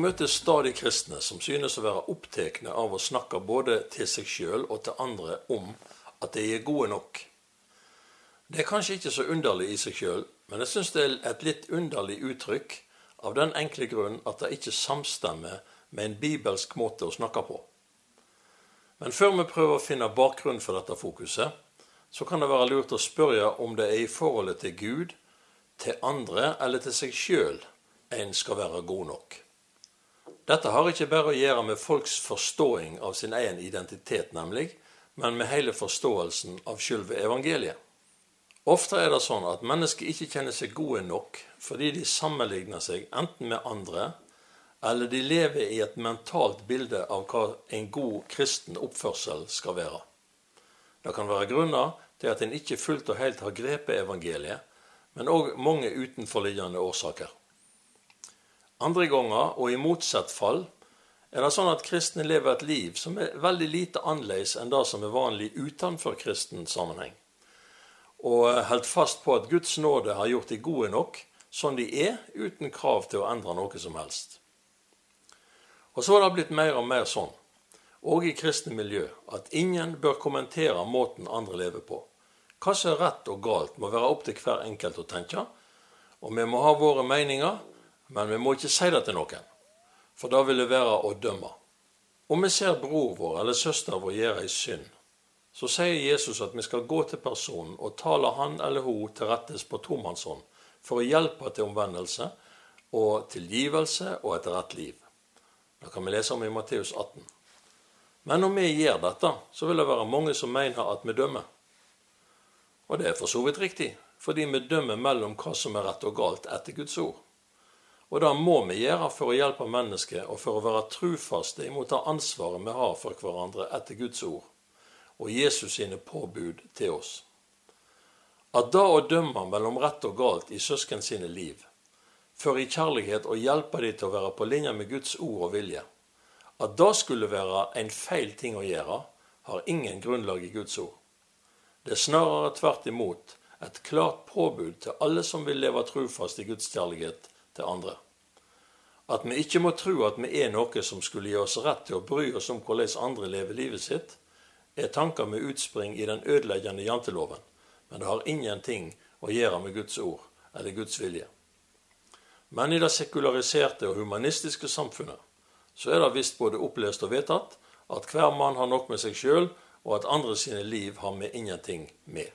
Jeg møter stadig kristne som synes å være opptatt av å snakke både til seg sjøl og til andre om at de er gode nok. Det er kanskje ikke så underlig i seg sjøl, men jeg syns det er et litt underlig uttrykk av den enkle grunn at det ikke samstemmer med en bibelsk måte å snakke på. Men før vi prøver å finne bakgrunnen for dette fokuset, så kan det være lurt å spørre om det er i forholdet til Gud, til andre eller til seg sjøl en skal være god nok. Dette har ikke bare å gjøre med folks forståing av sin egen identitet, nemlig, men med hele forståelsen av sjølve evangeliet. Ofte er det sånn at mennesker ikke kjenner seg gode nok fordi de sammenligner seg enten med andre, eller de lever i et mentalt bilde av hva en god kristen oppførsel skal være. Det kan være grunner til at en ikke fullt og helt har grepet evangeliet, men òg mange utenforliggende årsaker. Andre ganger, og i motsatt fall, er det sånn at kristne lever et liv som er veldig lite annerledes enn det som er vanlig utenfor kristen sammenheng, og holdt fast på at Guds nåde har gjort de gode nok sånn de er, uten krav til å endre noe som helst. Og så har det blitt mer og mer sånn, og i kristne miljø, at ingen bør kommentere måten andre lever på. Hva som er rett og galt, må være opp til hver enkelt å tenke, og vi må ha våre meninger, men vi må ikke si det til noen, for da vil det være å dømme. Om vi ser bror vår eller søster vår gjøre ei synd, så sier Jesus at vi skal gå til personen og tale han eller hun til rettes på tomannshånd for å hjelpe til omvendelse og tilgivelse og et rett liv. Det kan vi lese om i Matteus 18. Men om vi gjør dette, så vil det være mange som mener at vi dømmer. Og det er for så vidt riktig, fordi vi dømmer mellom hva som er rett og galt etter Guds ord. Og det må vi gjøre for å hjelpe mennesket og for å være trufaste imot det ansvaret vi har for hverandre etter Guds ord og Jesus sine påbud til oss. At da å dømme mellom rett og galt i søsken sine liv, for i kjærlighet å hjelpe dem til å være på linje med Guds ord og vilje, at det skulle være en feil ting å gjøre, har ingen grunnlag i Guds ord. Det er snarere tvert imot et klart påbud til alle som vil leve trufast i Guds kjærlighet til andre. At vi ikke må tro at vi er noe som skulle gi oss rett til å bry oss om hvordan andre lever livet sitt, er tanker med utspring i den ødeleggende janteloven, men det har ingenting å gjøre med Guds ord eller Guds vilje. Men i det sekulariserte og humanistiske samfunnet så er det visst både opplest og vedtatt at hver mann har nok med seg sjøl, og at andre sine liv har vi ingenting med.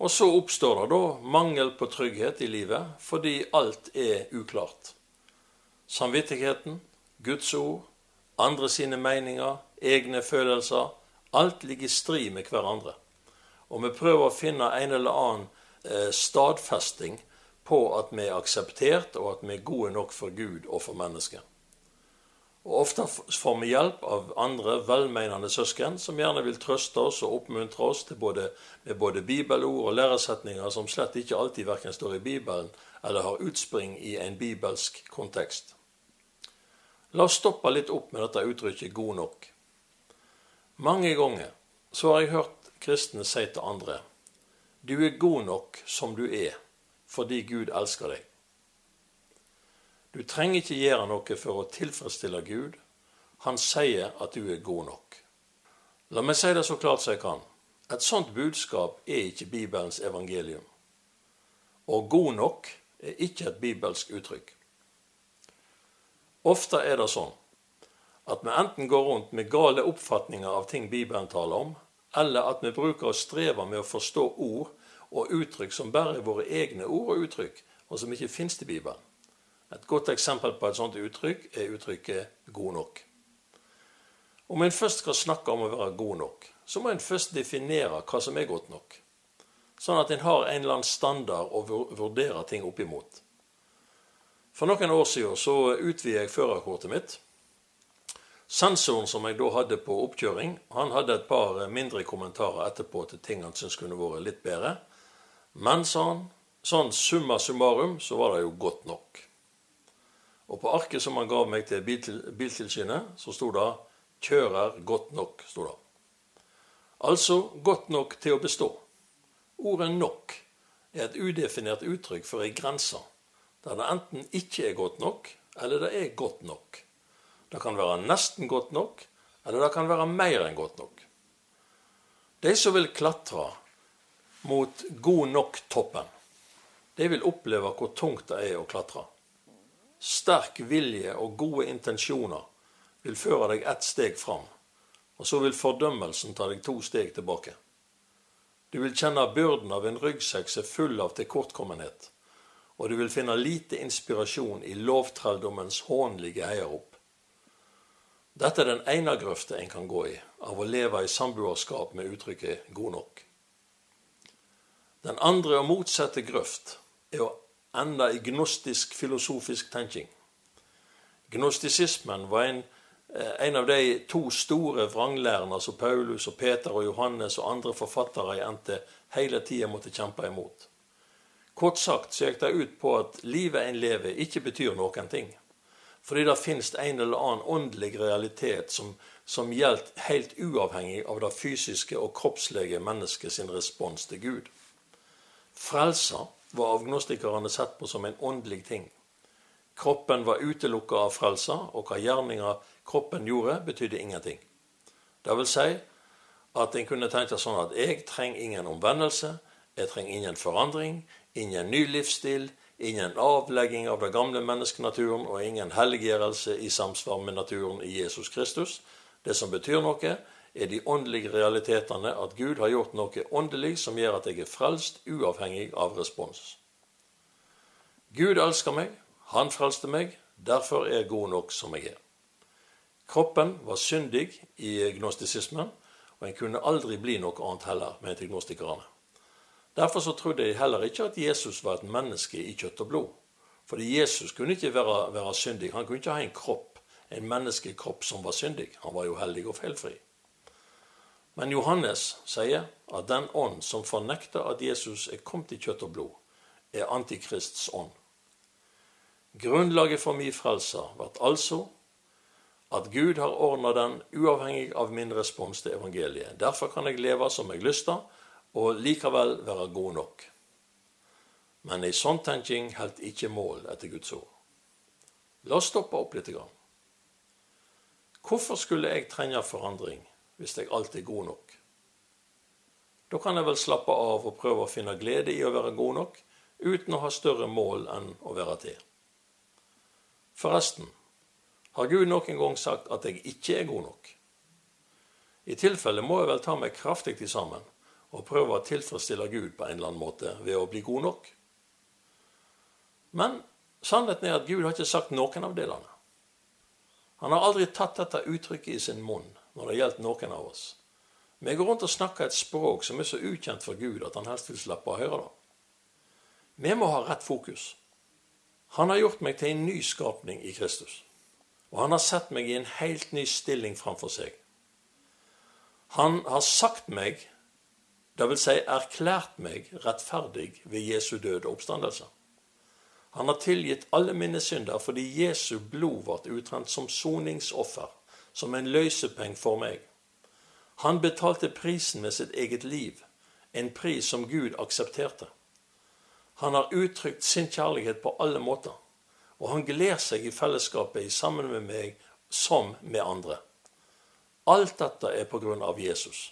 Og så oppstår det da mangel på trygghet i livet fordi alt er uklart. Samvittigheten, Guds ord, andre sine meninger, egne følelser alt ligger i strid med hverandre. Og vi prøver å finne en eller annen eh, stadfesting på at vi er akseptert, og at vi er gode nok for Gud og for mennesket. Og Ofte får vi hjelp av andre velmenende søsken som gjerne vil trøste oss og oppmuntre oss både, med både bibelord og læresetninger som slett ikke alltid verken står i Bibelen eller har utspring i en bibelsk kontekst. La oss stoppe litt opp med dette uttrykket 'god nok'. Mange ganger så har jeg hørt kristne si til andre 'Du er god nok som du er, fordi Gud elsker deg'. Du trenger ikke gjøre noe for å tilfredsstille Gud. Han sier at du er god nok. La meg si det så klart som jeg kan. Et sånt budskap er ikke Bibelens evangelium. Og god nok er ikke et bibelsk uttrykk. Ofte er det sånn at vi enten går rundt med gale oppfatninger av ting Bibelen taler om, eller at vi bruker å streve med å forstå ord og uttrykk som bare er våre egne ord og uttrykk, og som ikke finnes i Bibelen. Et godt eksempel på et sånt uttrykk er uttrykket 'god nok'. Om en først skal snakke om å være god nok, så må en først definere hva som er godt nok. sånn at en har en eller annen standard å vurdere ting opp imot. For noen år siden så utvidet jeg førerkortet mitt. Sensoren som jeg da hadde på oppkjøring, han hadde et par mindre kommentarer etterpå til ting han syntes kunne vært litt bedre. Men, sa han, sånn summa summarum så var det jo godt nok. Og på arket som han ga meg til Biltilsynet, så sto det 'kjører godt nok'. Stod det. Altså godt nok til å bestå. Ordet 'nok' er et udefinert uttrykk for ei grense, der det enten ikke er godt nok, eller det er godt nok. Det kan være nesten godt nok, eller det kan være mer enn godt nok. De som vil klatre mot god nok-toppen, de vil oppleve hvor tungt det er å klatre. Sterk vilje og gode intensjoner vil føre deg ett steg fram, og så vil fordømmelsen ta deg to steg tilbake. Du vil kjenne byrden av en ryggsekk som er full av tilkortkommenhet, og du vil finne lite inspirasjon i lovtrelldommens hånlige heiarop. Dette er den ene grøfta en kan gå i av å leve i samboerskap med uttrykket 'god nok'. Den andre og motsatte grøft er å ende i gnostisk filosofisk tenking. Gnostisismen var en, eh, en av de to store vranglærerne som Paulus og Peter og Johannes og andre forfattere i NT hele tida måtte kjempe imot. Kort sagt så gikk det ut på at livet en lever, ikke betyr noen ting. Fordi det finnes en eller annen åndelig realitet som, som gjelder helt uavhengig av det fysiske og kroppslige sin respons til Gud. Frelsa var agnostikerne sett på som en åndelig ting. Kroppen var utelukka av frelsa, og hva gjerninger kroppen gjorde, betydde ingenting. Det vil si at en kunne tenke sånn at jeg trenger ingen omvendelse, jeg trenger ingen forandring, ingen ny livsstil, ingen avlegging av den gamle menneskenaturen og ingen helliggjørelse i samsvar med naturen i Jesus Kristus. Det som betyr noe, er de åndelige realitetene at Gud har gjort noe åndelig som gjør at jeg er frelst, uavhengig av respons. Gud elsker meg, han frelste meg, derfor er jeg god nok som jeg er. Kroppen var syndig i gnostisismen, og en kunne aldri bli noe annet heller, mente gnostikerne. Derfor så trodde jeg heller ikke at Jesus var et menneske i kjøtt og blod. Fordi Jesus kunne ikke være, være syndig. Han kunne ikke ha en kropp, en menneskekropp som var syndig. Han var jo hellig og feilfri. Men Johannes sier at den ånd som fornekter at Jesus er kommet i kjøtt og blod, er Antikrists ånd. Grunnlaget for min frelser ble altså at Gud har ordna den uavhengig av min respons til evangeliet. Derfor kan jeg leve som jeg lyster, og likevel være god nok. Men ei sånn tenking holdt ikke mål etter Guds ord. La oss stoppe opp litt. Hvorfor skulle jeg trenge forandring hvis jeg alltid er god nok? Da kan jeg vel slappe av og prøve å finne glede i å være god nok, uten å ha større mål enn å være til. Forresten, har Gud noen gang sagt at jeg ikke er god nok? I tilfelle må jeg vel ta meg kraftig til sammen og prøve å tilfredsstille Gud på en eller annen måte ved å bli god nok. Men sannheten er at Gud har ikke sagt noen av delene. Han har aldri tatt dette uttrykket i sin munn når det gjaldt noen av oss. Vi går rundt og snakker et språk som er så ukjent for Gud at han helst vil slippe å høre det. Vi må ha rett fokus. Han har gjort meg til en ny skapning i Kristus. Og han har sett meg i en helt ny stilling framfor seg. Han har sagt meg vil si erklært meg rettferdig ved Jesu død og oppstandelse. Han har tilgitt alle mine synder fordi Jesu blod ble utrent som soningsoffer, som en løsepeng for meg. Han betalte prisen med sitt eget liv, en pris som Gud aksepterte. Han har uttrykt sin kjærlighet på alle måter, og han gleder seg i fellesskapet sammen med meg som med andre. Alt dette er på grunn av Jesus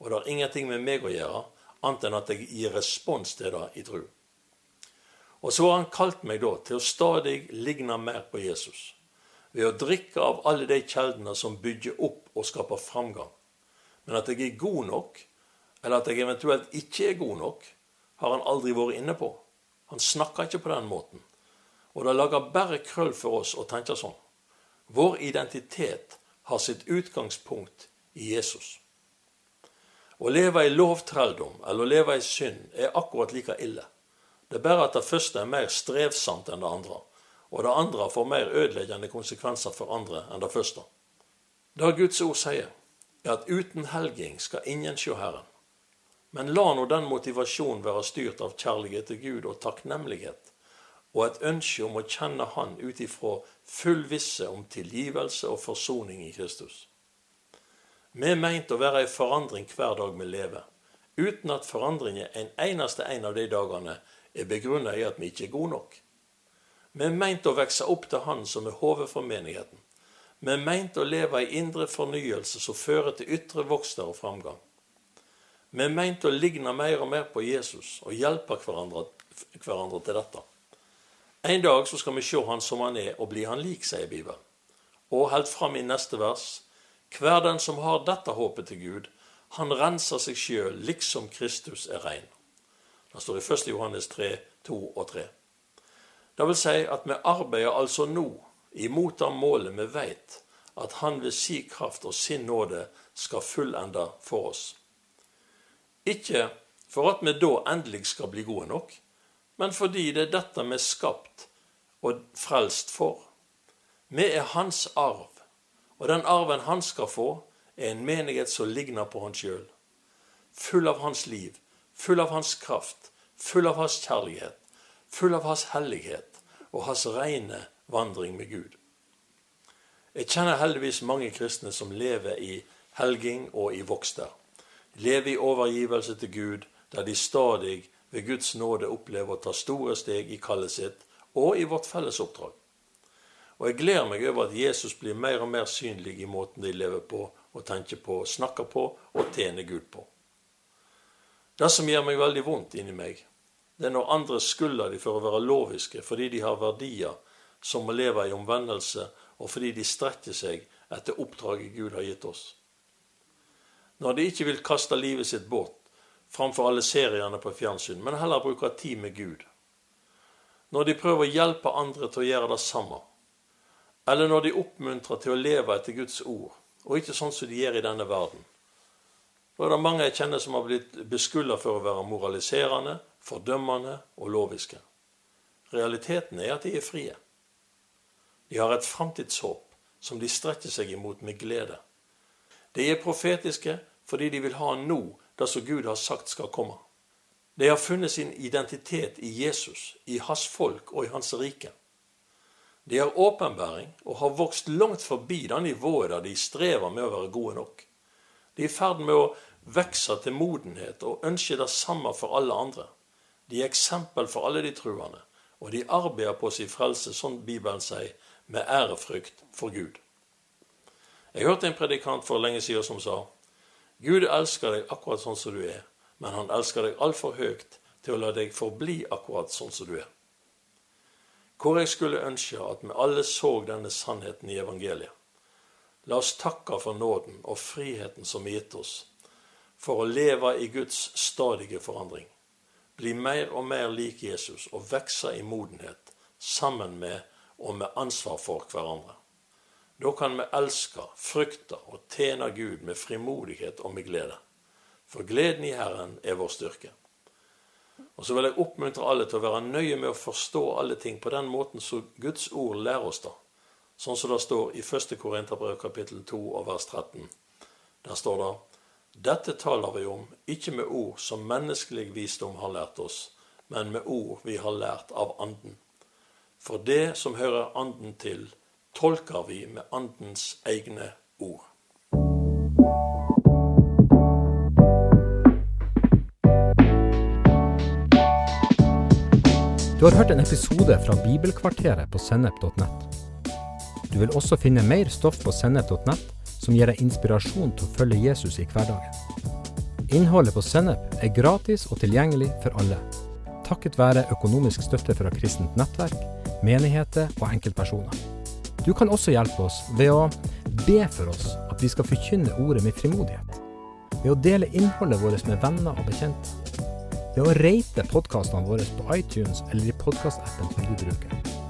og det har ingenting med meg å gjøre, annet enn at jeg gir respons til det i tro. Og så har han kalt meg da til å stadig ligne mer på Jesus, ved å drikke av alle de kjeldene som bygger opp og skaper framgang. Men at jeg er god nok, eller at jeg eventuelt ikke er god nok, har han aldri vært inne på. Han snakker ikke på den måten. Og det lager bare krøll for oss å tenke sånn. Vår identitet har sitt utgangspunkt i Jesus. Å leve i lovtrelldom eller å leve i synd er akkurat like ille. Det er bare at det første er mer strevsomt enn det andre, og det andre får mer ødeleggende konsekvenser for andre enn det første. Det Guds ord sier, er at uten helging skal ingen se Herren. Men la nå den motivasjonen være styrt av kjærlighet til Gud og takknemlighet, og et ønske om å kjenne Han ut ifra full visse om tilgivelse og forsoning i Kristus. Vi er meint å være i forandring hver dag vi lever, uten at forandringen en eneste en av de dagene er begrunnet i at vi ikke er gode nok. Vi er meint å vokse opp til Han som er hodet for menigheten. Vi er meint å leve i indre fornyelse som fører til ytre vokster og framgang. Vi er meint å ligne mer og mer på Jesus og hjelpe hverandre, hverandre til dette. En dag så skal vi se Han som Han er, og bli Han lik, sier Bibelen. Og helt fram i neste vers Hver den som har dette håpet til Gud, han renser seg sjøl liksom Kristus er rein. Det står i 1. Johannes 3, 2 og 3. Det vil si at vi arbeider altså nå imot det målet vi veit at Han ved si kraft og sin nåde skal fullende for oss. Ikke for at vi da endelig skal bli gode nok, men fordi det er dette vi er skapt og frelst for. Vi er Hans arv, og den arven Han skal få, er en menighet som ligner på Han sjøl. Full av Hans liv, full av Hans kraft, full av Hans kjærlighet, full av Hans hellighet og Hans rene vandring med Gud. Jeg kjenner heldigvis mange kristne som lever i helging og i vokster. Lever i overgivelse til Gud, der de stadig ved Guds nåde opplever å ta store steg i kallet sitt og i vårt felles oppdrag. Og jeg gleder meg over at Jesus blir mer og mer synlig i måten de lever på og tenker på, snakker på og tjener Gud på. Det som gjør meg veldig vondt inni meg, det er når andre skylder de for å være loviske fordi de har verdier som må leve i omvendelse, og fordi de strekker seg etter oppdraget Gud har gitt oss. Når de ikke vil kaste livet sitt bort framfor alle seriene på fjernsyn, men heller bruker tid med Gud. Når de prøver å hjelpe andre til å gjøre det samme. Eller når de oppmuntrer til å leve etter Guds ord, og ikke sånn som de gjør i denne verden. Da er det mange jeg kjenner som har blitt beskylda for å være moraliserende, fordømmende og loviske. Realiteten er at de er frie. De har et framtidshåp som de strekker seg imot med glede. De er profetiske fordi de vil ha nå det som Gud har sagt skal komme. De har funnet sin identitet i Jesus, i hans folk og i hans rike. De har åpenbæring og har vokst langt forbi det nivået der de strever med å være gode nok. De er i ferd med å vokse til modenhet og ønsker det samme for alle andre. De er eksempel for alle de truende, og de arbeider på sin frelse, sånn Bibelen sier, med ærefrykt for Gud. Jeg hørte en predikant for lenge siden som sa Gud elsker deg akkurat sånn som du er, men han elsker deg altfor høyt til å la deg forbli akkurat sånn som du er. Hvor jeg skulle ønske at vi alle så denne sannheten i evangeliet. La oss takke for nåden og friheten som er gitt oss, for å leve i Guds stadige forandring. Bli mer og mer lik Jesus og vokse i modenhet sammen med og med ansvar for hverandre. Da kan vi elske, frykte og tjene Gud med frimodighet og med glede. For gleden i Herren er vår styrke. Og så vil jeg oppmuntre alle til å være nøye med å forstå alle ting på den måten som Guds ord lærer oss da. Sånn som det står i 1. Korinterbrev kapittel 2 og vers 13. Der står det dette taler vi om, ikke med ord som menneskelig visdom har lært oss, men med ord vi har lært av Anden. For det som hører Anden til, tolker vi med Andens egne ord. Du har hørt en episode fra Bibelkvarteret på sennep.nett. Du vil også finne mer stoff på sennep.nett som gir deg inspirasjon til å følge Jesus i hverdagen. Innholdet på Sennep er gratis og tilgjengelig for alle, takket være økonomisk støtte fra kristent nettverk, menigheter og enkeltpersoner. Du kan også hjelpe oss ved å be for oss at vi skal forkynne ordet med frimodighet. Ved å dele innholdet vårt med venner og bekjente. Ved å rate podkastene våre på iTunes eller i podkastappen som du bruker